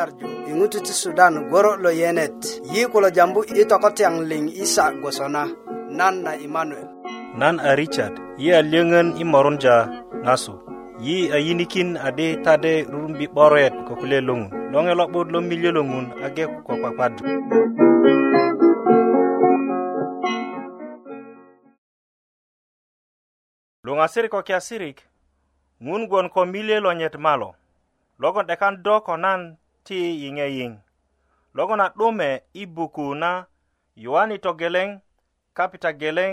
nyarju i ŋutu ti sudan goro lo yenet yi kulo jambu i tokotyaŋ liŋ isa gwosona nan na imanuel nan a richard yi a lyöŋön i morunja ŋasu yi a yinikin adi tade rurumbi 'boret ko kulye loŋun loŋe lo'but lo milyö lo ŋun age ko kwakwadu luŋasiri ko kiasirik ŋun gwon ko milye lo nyet malo logon 'dekan do ko nan ti yiŋeyiŋ logon a 'dume i buku na yuwani togeleŋ kapita geleŋ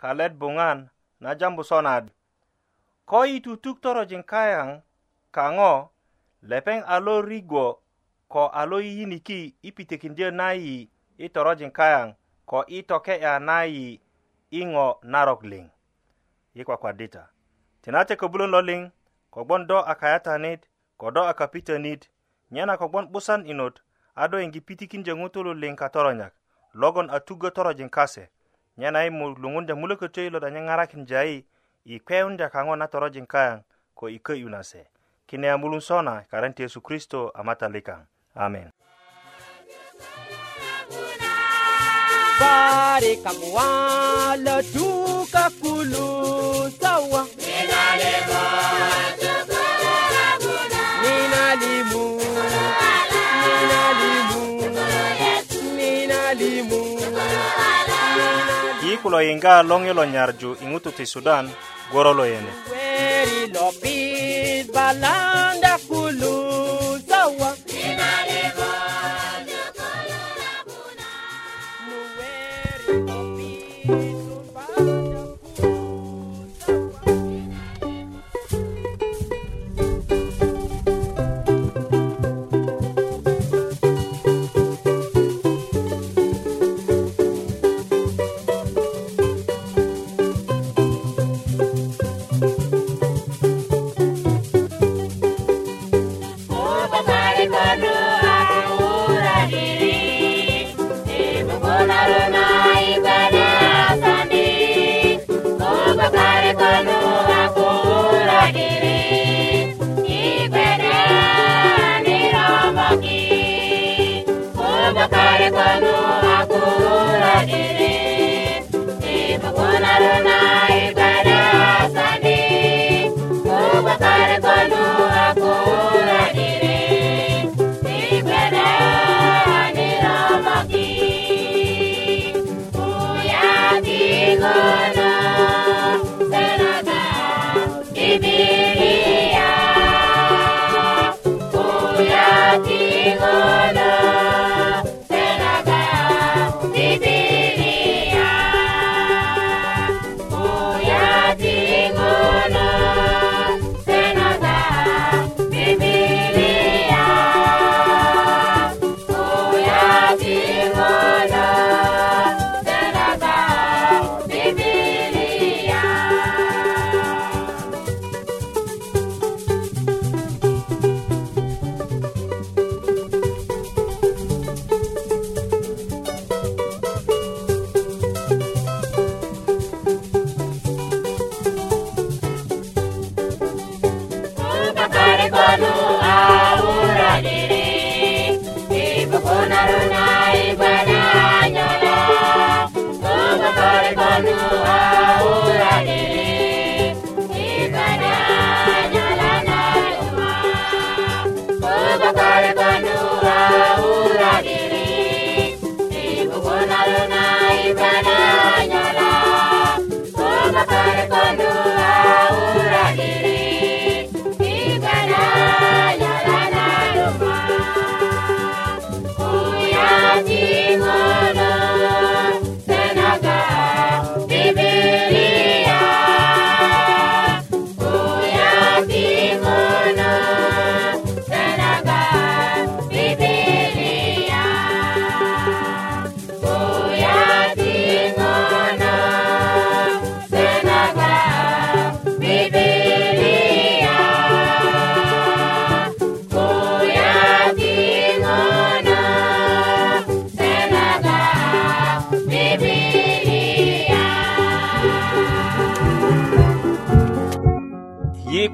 kalet buŋan na jambu sonad ko i tutuk torojin kayaŋ kaŋo lepeŋ a lo rigwo ko a lo yiyiniki i pitikindyö nayi i torojin kayaŋ ko i toke'ya nayi i ŋo narok liŋ i kwakwadita tinate köbulön lo liŋ kogbon do a kayatanit ko do a kapitanit nyena kogbon 'busan inot ado yengi pitikinje ŋutulu liŋ katoronyak logon a tugö torojin kase nyena e i mu luŋunja mulökötö i lot anyeŋarakinja yi i kpeyunja kaŋo na torojin kayaŋ ko i kö'yu na se kine a mulunsona karan ti yesu kristo a matalikaŋ amen Barikamwa la tuka kulu sawa. Mina lebo atuku. siku lo yinga long yelo nyarju ingutu ti Sudan goro lo yene. Mm -hmm.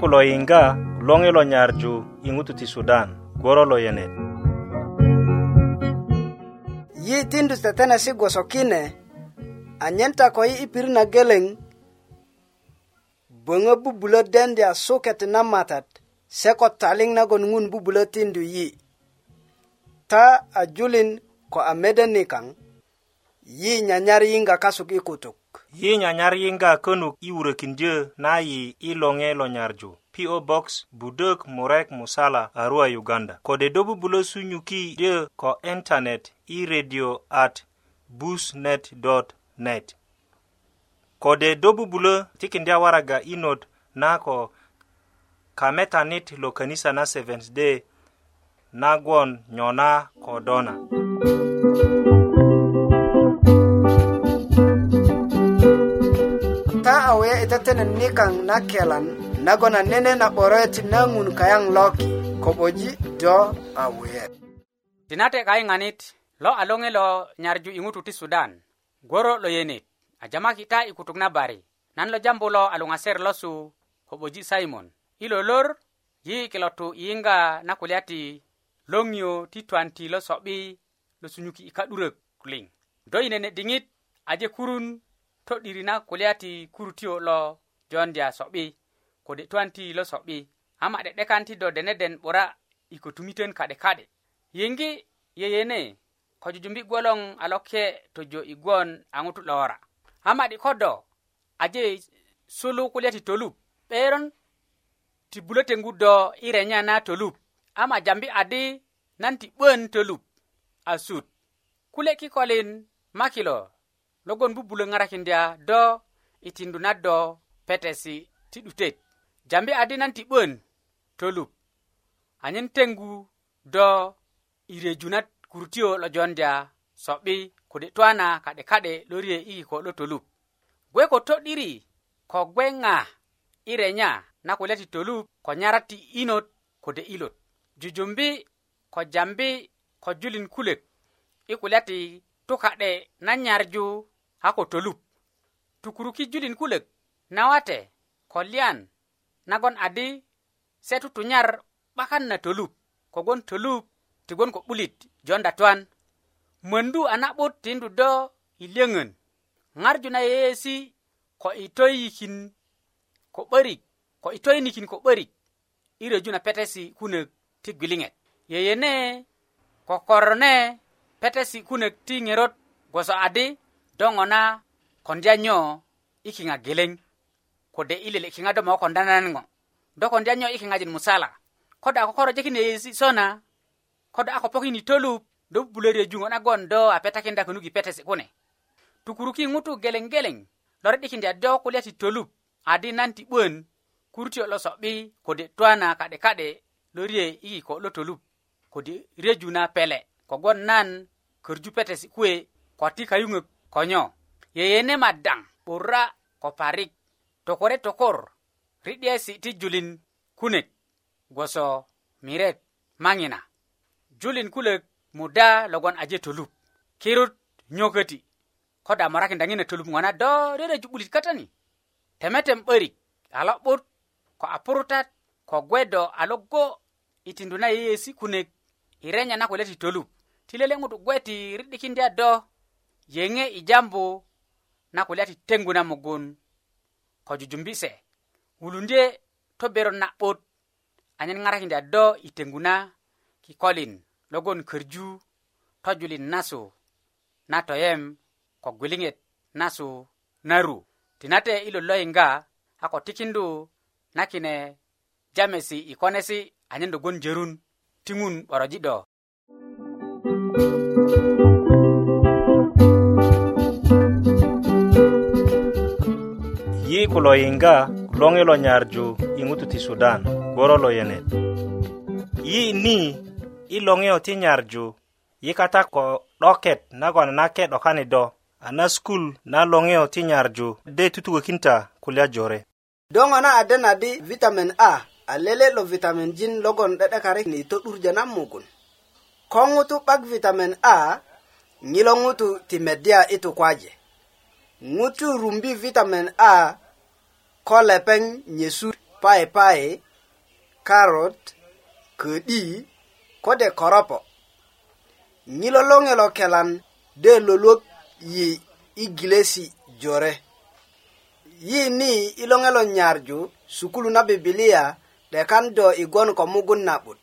ku lo yiŋga loŋi lo nyarju i ŋutu ti sudan gworo lo yenet yi tindu tetenesi gwoso kine anyen ta ko yi i pirit na geleŋ böŋö bubulö dendya suket na matat se ko taliŋ nagon ŋun bubulö tindu yi ta a julin ko a mede nikaŋ yi nyanyar yiŋga kasuk i kutuk yi nyanyar yinga könuk i wurökindyö na yi i loŋe lo nyarju PO Box Budök Murek Musala Arua Uganda kode do bubulo sunyuki dyö ko internet i radio at busnet.net kode do bubulo tikindya waraga i not na ko kametanit lo kanisa na Seventh Day nagwon nyona ko dona tetenen nikang na kelan nagon a nene na 'boroyet nangun kayang loki ko'boji do awe wuyet kai nganit, lo alonge lo nyarju ingutu ti sudan goro lo yene ajama kita ikutuk na bari nan lo jambu lo a ser lo su ko'boji simon ilo lor yi kilo inga na kuliati longyo ti 20 lo so'bi lo sunyuki ikadurek ka'durök do i nene aje kurun to'diri na kulya ti kurutio lo jondya so'bi kode tuan ti lo so'bi ama de'dekan ti do deneden 'bura i kotumiten ka'de ka'de yiŋgi yeyene ko jujumbi gwoloŋ a lokye tojo i gwon a ŋutu lora ama di kodo aje sulu kulya ti tolup 'beron ti buletengu do i renya na tolup ama jambi adi nan ti 'bön tolup a sut kule kikolin makilo logon bubulö ŋarakindya do i tindu na do petesi ti 'dutet jambi adi nan ti 'bön tolup anyen tengu do i reju na kurutiyo lo jondya so'bi kode twana ka'de ka'de lo rye i kiko lo tolup gwe ko to'diri ko gwe ŋa i renya na kulya ti tolup ko nyarat ti inot kode ilot jujumbi ko jambi ko julin kulek i kulya ti tuka'de na nyarju a ko tolup tukuruki julin kulök nawate kolyan nagon adi se tutunyar 'bakan na tolup kogon tolup tigon ko 'bulit jonda tuan mondu a na'but tindu do i liöŋön ŋarju na yeyesi ko itoyikin ko 'börik ko itoyinikin ko 'börik i röju na petesi kunök ti gwiliŋet yeyene kokorone petesi kunök ti ŋerot gwoso adi do ŋo na kondya nyo i kiŋa geleŋ kode i lele kiŋa do moko konda nan ŋo do kondya nyo i kiŋajin musala kodo a kokorojekine yeyesi sona kodo a ko pokini tolup do bubulöriyöju ŋo nagon do a petakinda konu gipetesi kune tukuruki ŋutu geleŋ geleŋ lor'dikindya do kulya ti tolup adi nan ti 'bön kurutiyo lo so'bi kode twana ka'de ka'de lorye i kiko lo tolup kode reju na pele kogwon nan körju petesi kuwe ko ti kayuŋök konyo yeyene madaŋ 'bura ko parik tokore tokor ridiyesi ti julin kunek gwoso miret maŋina julin kulök muda logon aje tolup kirut nyököti ko da morakinda ŋina tolup ŋo na do rereju 'bulit katani temetem 'börik a lo'but ko a purutat ko gwe do a logo i tindu na yeyesi kunek i renya na kule ti tolup ti lele ŋutu gwe ti ridikindya do yeŋe i jambu na kulya ti teŋgu na mugun ko jujumbi se wulundye toberon na'but anyen ŋarakindi a do i teŋgu na kikolin logon körju tojulin nasu na toyem ko gwiliŋet nasu naru tinate i lot lo yiŋga a ko tikindu na kine jamesi i konesi anyen logon jörun tiŋun 'boroji' do Thank you. ku lo yiŋga loŋi lo nyarju i ŋutu ti sudan goro lo yenet yi ni i loŋiyo ti nyarju yi kata ko 'doket nagon nake 'dokani do a na skul na loŋiyo ti nyarju de tutukökinta kulya jore do ŋo na ade na di vitamin a a lele lo vitamin jin logon 'de'dekarik ni to'durjö na mugun ko ŋutu 'bak vitamin a ŋilo ŋutu ti medya i tukwaje ŋutu rumbi vitamin a ko lepeŋ nyesut paipai karot ködi kode koropo ŋilo lo ŋelo kelan de loluok yi igilesi jore yi ni i lo ŋelo nyarju sukulu na bibilia de kan do igon ko mugun na'but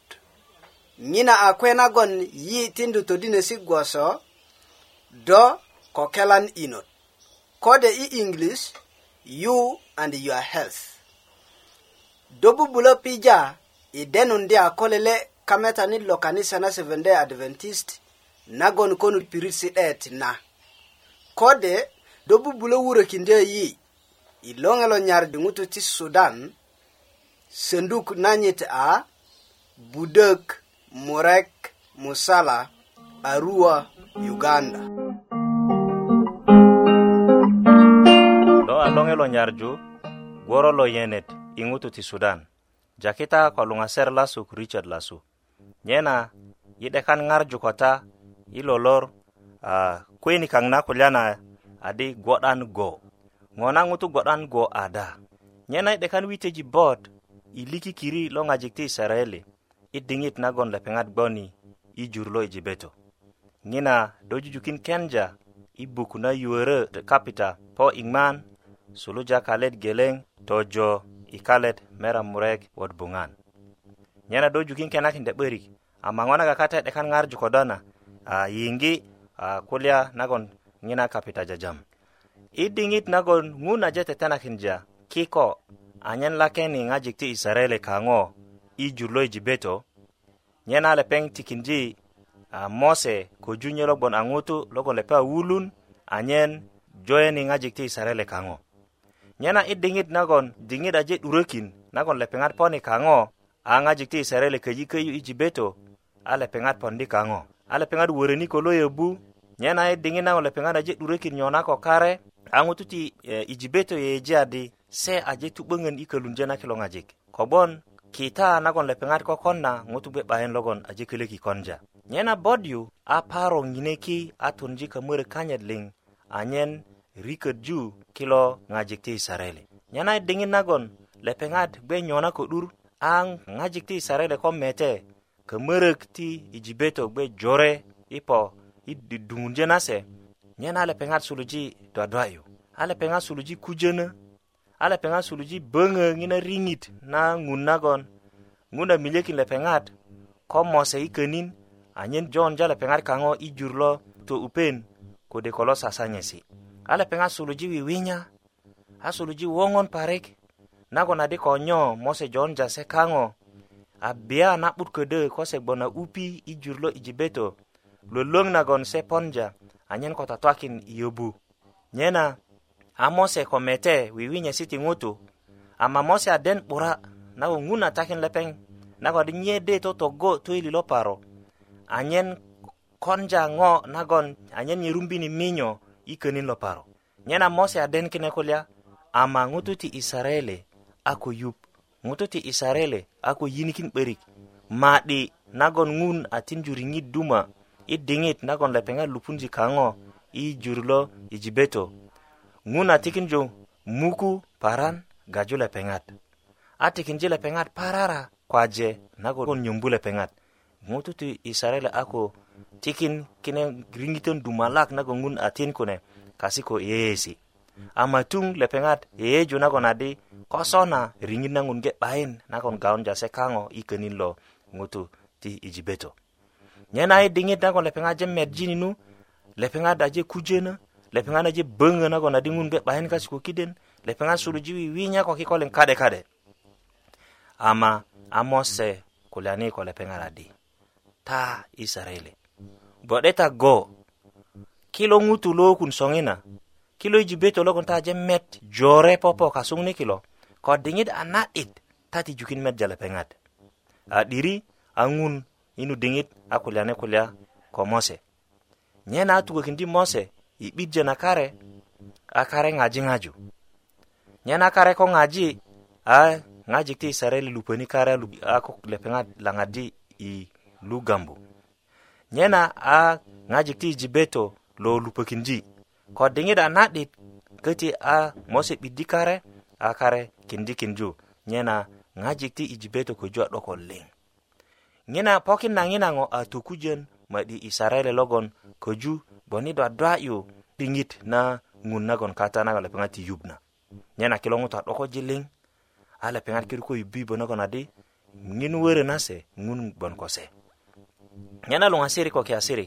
ŋina a kwe nagon yi tindu todinesi' gwoso do ko kelan inot kode i inglis yu and your health. Dobubulo pija idenun dia kolele kameta ni lokanisa na Seventh Day Adventist nagon konu pirisi et na. Kode dobubulo wuro kinde yi ilongelo nyar dingutu ti Sudan senduk nanyit a budek murek musala Arua, Uganda. Do alongelo nyarju, woro lo yenet i ŋutu ti sudan jakita ko luŋaser lasuk richard lasu nyena i 'dekan ŋarju ko ta i lolor uh, kuini kaŋ na kulya na adi gwo'dan go ŋo na ŋutu gwo'dan go ada nyena i 'dekan witeji bot i likikiri lo ŋajik ti isaraeli i diŋit nagon lepeŋat gboni i jur lo i jibeto ŋina do jujukin kenja i buku na yuwörö capita po iŋman suluja kalet geleŋ tojo i kalet mera murek wot buŋan nyena do jukin kenakinde 'börik ama ah, ŋo na kakata 'dekan ŋarju ko dona ah, yiŋgi ah, kulya nagon ŋina kapita jajam i diŋit nagon ŋuna je tetenakin ja kiko anyen lakeni ŋojik ti isarele kaŋo i jur lo i jibeto nyena lepeŋ tikindi a mose koju nyo logbon a ŋutu logon lepe a wulun anyen joyeni ŋojik ti isarele kaŋo nyena i diŋit nagon diŋit aje 'durökin nagon lepeŋat poni kaŋo a ŋojik ti isereli köji köyu i jibeto a lepeŋat pondi kaŋo a lepeŋat wöröni ko lo yöbu nyena i diŋit nagon lepeŋat aje 'durökin nyo na ko kare a ŋutu ti e, i jibeto yeyeji adi se aje tu'böŋön i kölunje na kilo ŋojik kobgon kita nagon lepeŋat kokon na ŋutu bge 'bayin logon aje kölök i konja nyena bot yu a paro ŋineki a tunji kömörö kanyit liŋ anyen riköt ju kilo ŋajik ti isarele nyanayit e diŋit nagon lepeŋat gbe nyona ko 'dur a ŋajik ti isarele ko mete kömörök ti i jibeto gbe jore i po i dudumundye nase nyena lepeŋat suluji dwadwayu a lepeŋat suluji kujönö a lepeŋat suluji böŋö ŋina riŋit na ŋun nagon ŋun a e miliyökin lepeŋat ko mose i könin anyen jonja lepeŋat kaŋo i jur lo to upen kode ko lo sasanyesi a lepeŋ a suluji wiwinya a suluji woŋon parik nagon adi ko nyo mose jon jase kaŋo a biya na'but ködö ko se gbon a 'upi i jur lo i jibeto lwölwöŋ nagon se ponja anyen ko tatwakin i yobu nyena a mose ko mete wiwinyesi ti ŋutu ama mose aden 'bura nago ŋun a takin lepeŋ nago adi nyede totogo toyili lo paro anyen konja ŋo nagon anyen nyerumbini minyo ikönin lo paro nyena mose aden kine kulya ama ŋutu ti isarele a ko yup ŋutu ti isarele a ko yinikin 'börik ma'di nagon ŋun a tinju riŋit duma i diŋit nagon lepeŋa lupunji kaŋo i jur lo i jibeto ŋun a tikinju muku paran gaju lepeŋat a tikinji lepeŋat parara kwaje nagon nyumbu lepeŋat ŋutu ti isarele a ko tikin kine gringiton dumalak nagongun atin kune kasi ko yeesi amatung lepeŋat yeyeju nagon adi ko sona riŋit naŋun ge 'bayin nagon gaon jase kaŋo i könin lo ŋutu ti ijibeto nye e na i diŋit nagon lepeŋat je medjininu lepeŋat aje kujena lepeŋat aje böŋö nagon adi ŋun ge 'bayin kasi ko kiden lepeŋat suluji wiwinya ko kikolin kade kade ama amose kulyani ko lepeŋat adi ta isareli bɔɗeta go kilo ŋutu lo kun soŋina kilo jibeto logon ta jemet jore popo kasuŋ ni kilo ko diŋit a na'dit ta ti jukin met jalepeŋat a diri a ŋun yinu diŋit a kulya ni kulya ko mose nyena a tukökindi mose i 'bijö na kare a kare ŋaji ŋaju nyena kare ko ŋaji a ŋajik ti isareli lupöni kare a lepeŋat laŋadi i lugambu nyena a ŋojik ti jibeto lo lupökinji ko diŋida na'dit köti a mose 'biddi kare a kare kindikinju nyena ŋojik ti i jibeto köju a 'dok liŋ ŋina pokin na ŋina ŋo a tokujön madi isarele logon köju boni dwadwa'yu diŋit na ŋun nagon kata nagon lepeŋat ti yubna nyena kilo ŋutu a 'dokoji liŋ a lepeŋat kiru ko yubbibo nagon adi ŋin wörö nase ŋun gbon kose yana lo asiri ko ke asiri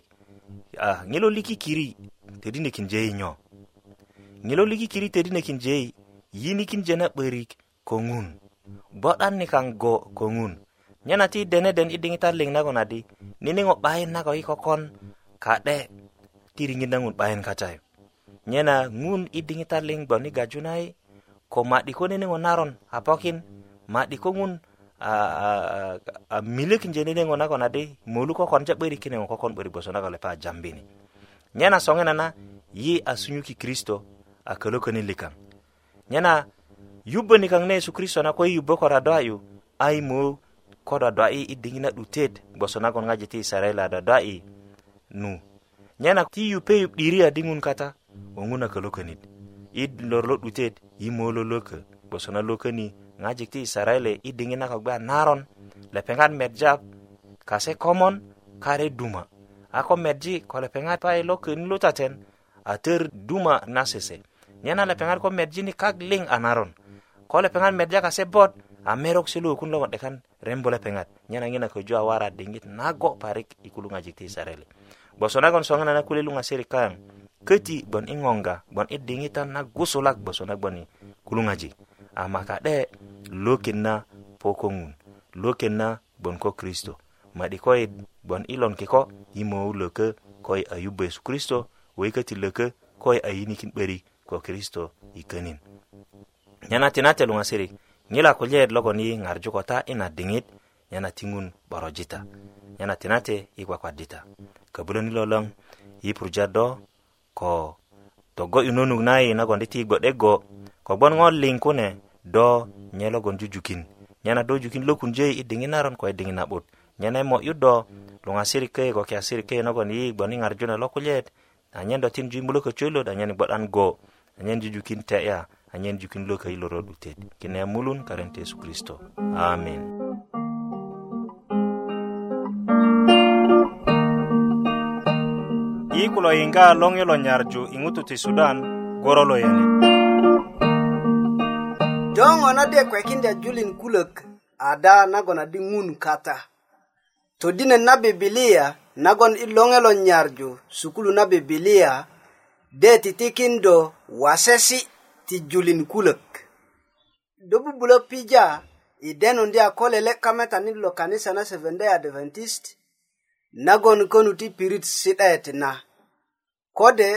a ah, ngelo liki kiri tedine kin jeyi nyo ngelo liki kiri tedine kin jeyi yini kin jena berik kongun bodan ni kan go kongun nyana ti dene den idingi tar ling na gonadi nini ngo bayin na go iko kon kade tiringi na ngun bayin kacay nyana ngun idingi tar ling boni gajunai ko madi ko nini ngo naron apokin madi ko ngun a a milik njene ne ngona kona de molu ko kon jabere kine ko kon bere boso na gale pa jambini nyana songe na na yi asunyu ki kristo a kolo ko ne likan nyana yubbe ni kan ne su kristo na ko yubbe ko rado ayu ai mo ko da da i dingina du ted boso na gon ngaje ti sarela da da i nu nyana ti yu pe diri a dingun kata o nguna kolo ko ni id lor lo du ted yi mo lo lo ko boso na lo ko ni nga jikti israele i diŋit nakogbe a naron lepeŋat merja kase komon kare duma a ko merji ko lepeŋat paye lo köni lu taten a tör duma na sese nyena lepeŋat ko ni kak liŋ a naron ko lepeŋat merja kase bot a merok silu kun lo 'dekan rembo lepeŋat nyena ŋina köju a wara diŋit nago parik i kulu ŋajik ti israele gboso nagon soŋona na kule luŋasirik kayaŋ köti gbon i ŋoŋga gbon i diŋitan na gusulak gboso na kulungaji ɗe amakaɗe na pokongun na bon ko kristo maɗi koye bon ilon ki ko yimowu loke koye ayubu yesu kristo woyikati leke koye ayinikin ɓeri ko kristo ikenin nyana tinate luŋa sirik ŋila kulyeet logon yi ŋarju ko ta ina diŋit nyana tiŋun 'borojita nyana tinate i kwakwadita köbulöni lo loŋ yi purja do ko togo yunonuk na yi nagon ti ti go ko gbon ŋo liŋ kune do nyelogon jujukin nyana do jukin lokun jei i diŋi naron ko i diŋi na'but nyena i mo'yu do luŋasiri köyi ko kiyasiri köyi nogon yi gboni ŋarjuna lokulyet anyen do tin ju i mulökö lot anyen i gbo'dan go anyen jujukin te'ya anyen jukin lökö i lorot 'dutet kine mulun karente yesu kristo amen i kulo yiŋga loŋe lo nyarju i ŋutu ti sudan goro lo yenet doŋo na de kwekinda julin kulök ada nagon adi ŋun kata todinet na bibilia nagon i loŋe lo nyarju sukulu na bibilia de titikindo wasesi ti julin kulök do bubulö pija i denundi a ko lele kametani lo kanisa na seventday adventist nagon konu ti pirit si'de na kode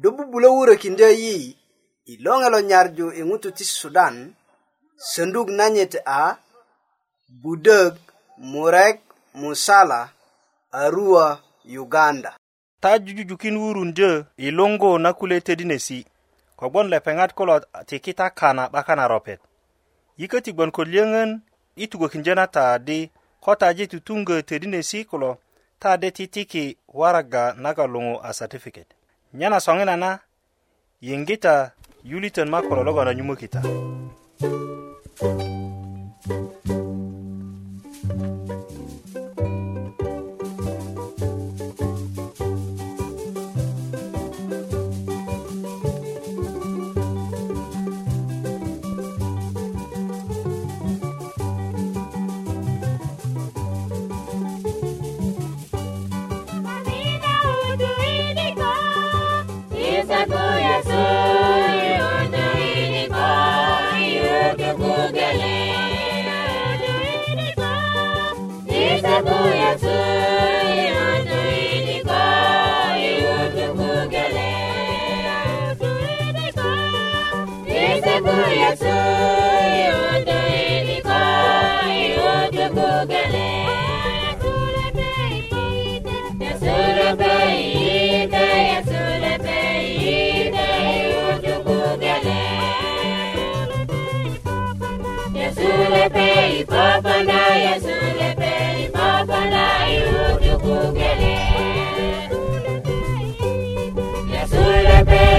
do bubulö wurökindö yi iloŋelo nyarju i ŋutu ti sudan sönduk nanyit a budök murek musala arua uganda ta jujujukin wurundyö i luŋgu na kule tedinesi kogwon lepeŋat kulo tikita kana 'baka na ropet yiköti gbon ko lyöŋön i tugökindyö na ta di ko taje tutuŋgö tedinesi kulo ta de titiki waraga naga luŋu a satifiket nyena soŋinana yiŋgita yuli tɛn ma kɔlɔlɔ kana ɲuman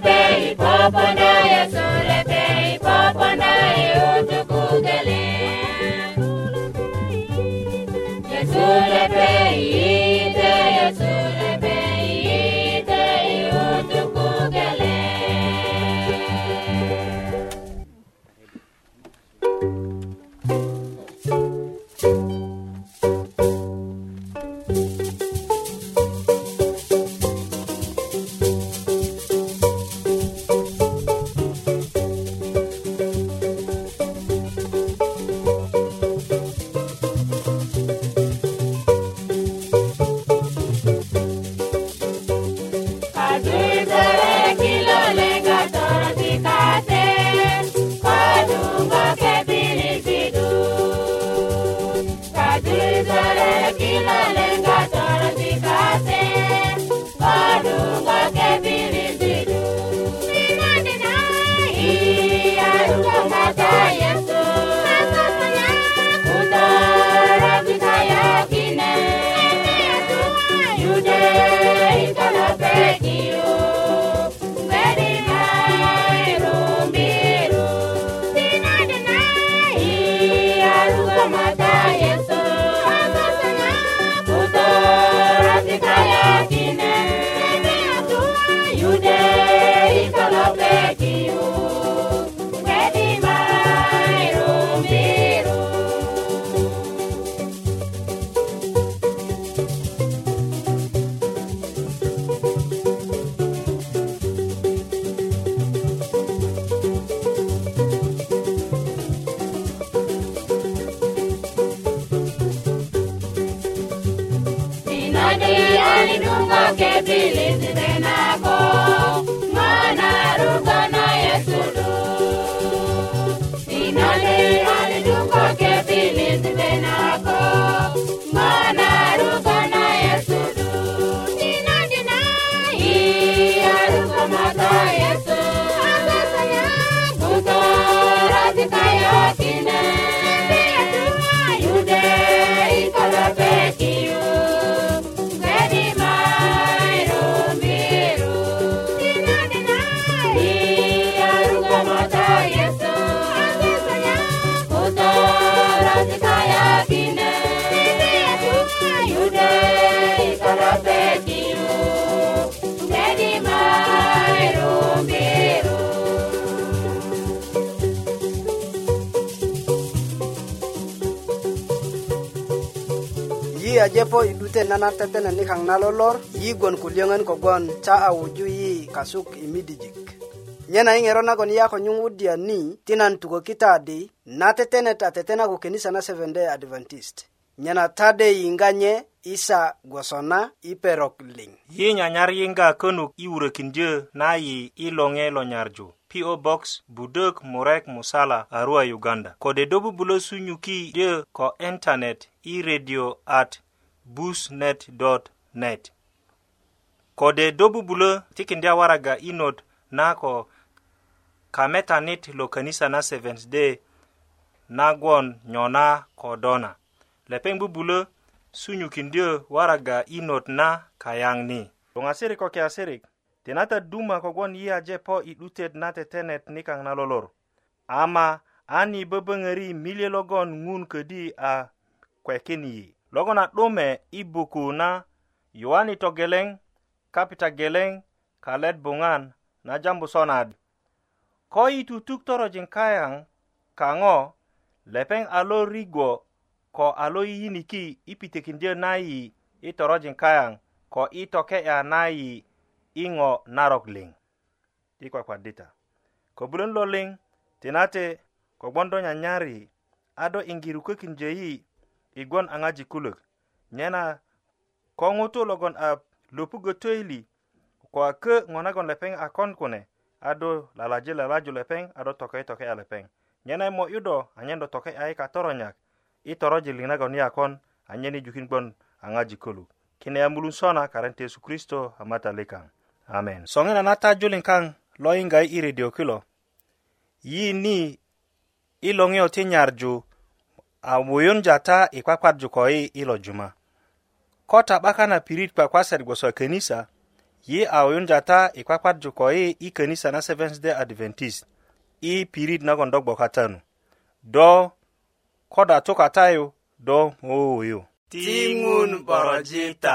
Pepe y Poponaya Sole. yepo idute nana tetene nikaŋ na lolor yi gwon kulyöŋön kogwon ca a wuju yi kasuk i midijik nyena i ŋero nagon yi a ko nyuŋ wudya ni ti nan tukökita adi na tetene ta tetena ko kenisa na seventday adventist nyena tade yiŋga nye isa gwoso na i perok liŋ yi nyanyar yiŋga könuk i wurökindyö na yi i loŋe lo nyarju PO Box Budok Murek Musala Arua Uganda kode do bubulo sunyuki de ko internet i radio at busnet.net kode do bubulö tikindya waraga inot na ko kametanit lo kanisa na seventh day nagwon nyona ko dona lepeŋ bubulö sunyukindyö waraga inot na kayaŋ ni luŋasirik ko kiasirik tinata duma kogwon yiyaje po i 'dutet na tetenet nikaŋ na lolor ama ani böböŋöri milye logon ŋun ködi a kwekin yi logon a 'dume i buku na yuani togeleŋ kapita geleŋ kalet buŋan na jambu sonad ko i tutuk torojin kayaŋ kaŋo lepeŋ a lo rigwo ko a lo yiyiniki i pitikindyö nayi i torojin kayaŋ ko i toke'ya nayi i ŋo narok liŋ i kwakwadita kobulön lo liŋ tinate kogbon do nyanyari a do iŋgiru kökindyöyi' i gwon a ŋaji kulök nyena ko ŋutu logon a lupugö töili ko a kö ŋo nagon lepeŋ a kon kune a do lalaji lalaju lepeŋ a do tokeitoke a lepeŋ nyena i mo'yu do anyen do toke ayika toronyak i toroji liŋ nagon ni a kon anyen i jukin gwon a ŋaji kulök kine yamulun sona karen ti yesu kristo a matali kaŋ amen soŋina na tajuliŋ kaŋ lo yiŋga i i redio kilo yi ni i loŋiyo ti nyarju a wuyunja ta i e kwakwarju ko yi ilo juma ko ta 'baka na pirit kwakwasat gboso könisa yi a wuyunja ta e i kwakwarju ko yi i könisa na seventh day adventist i pirit nagon do gbokatanu do ko oh, da tukatayu do mowuyu tiŋun borojita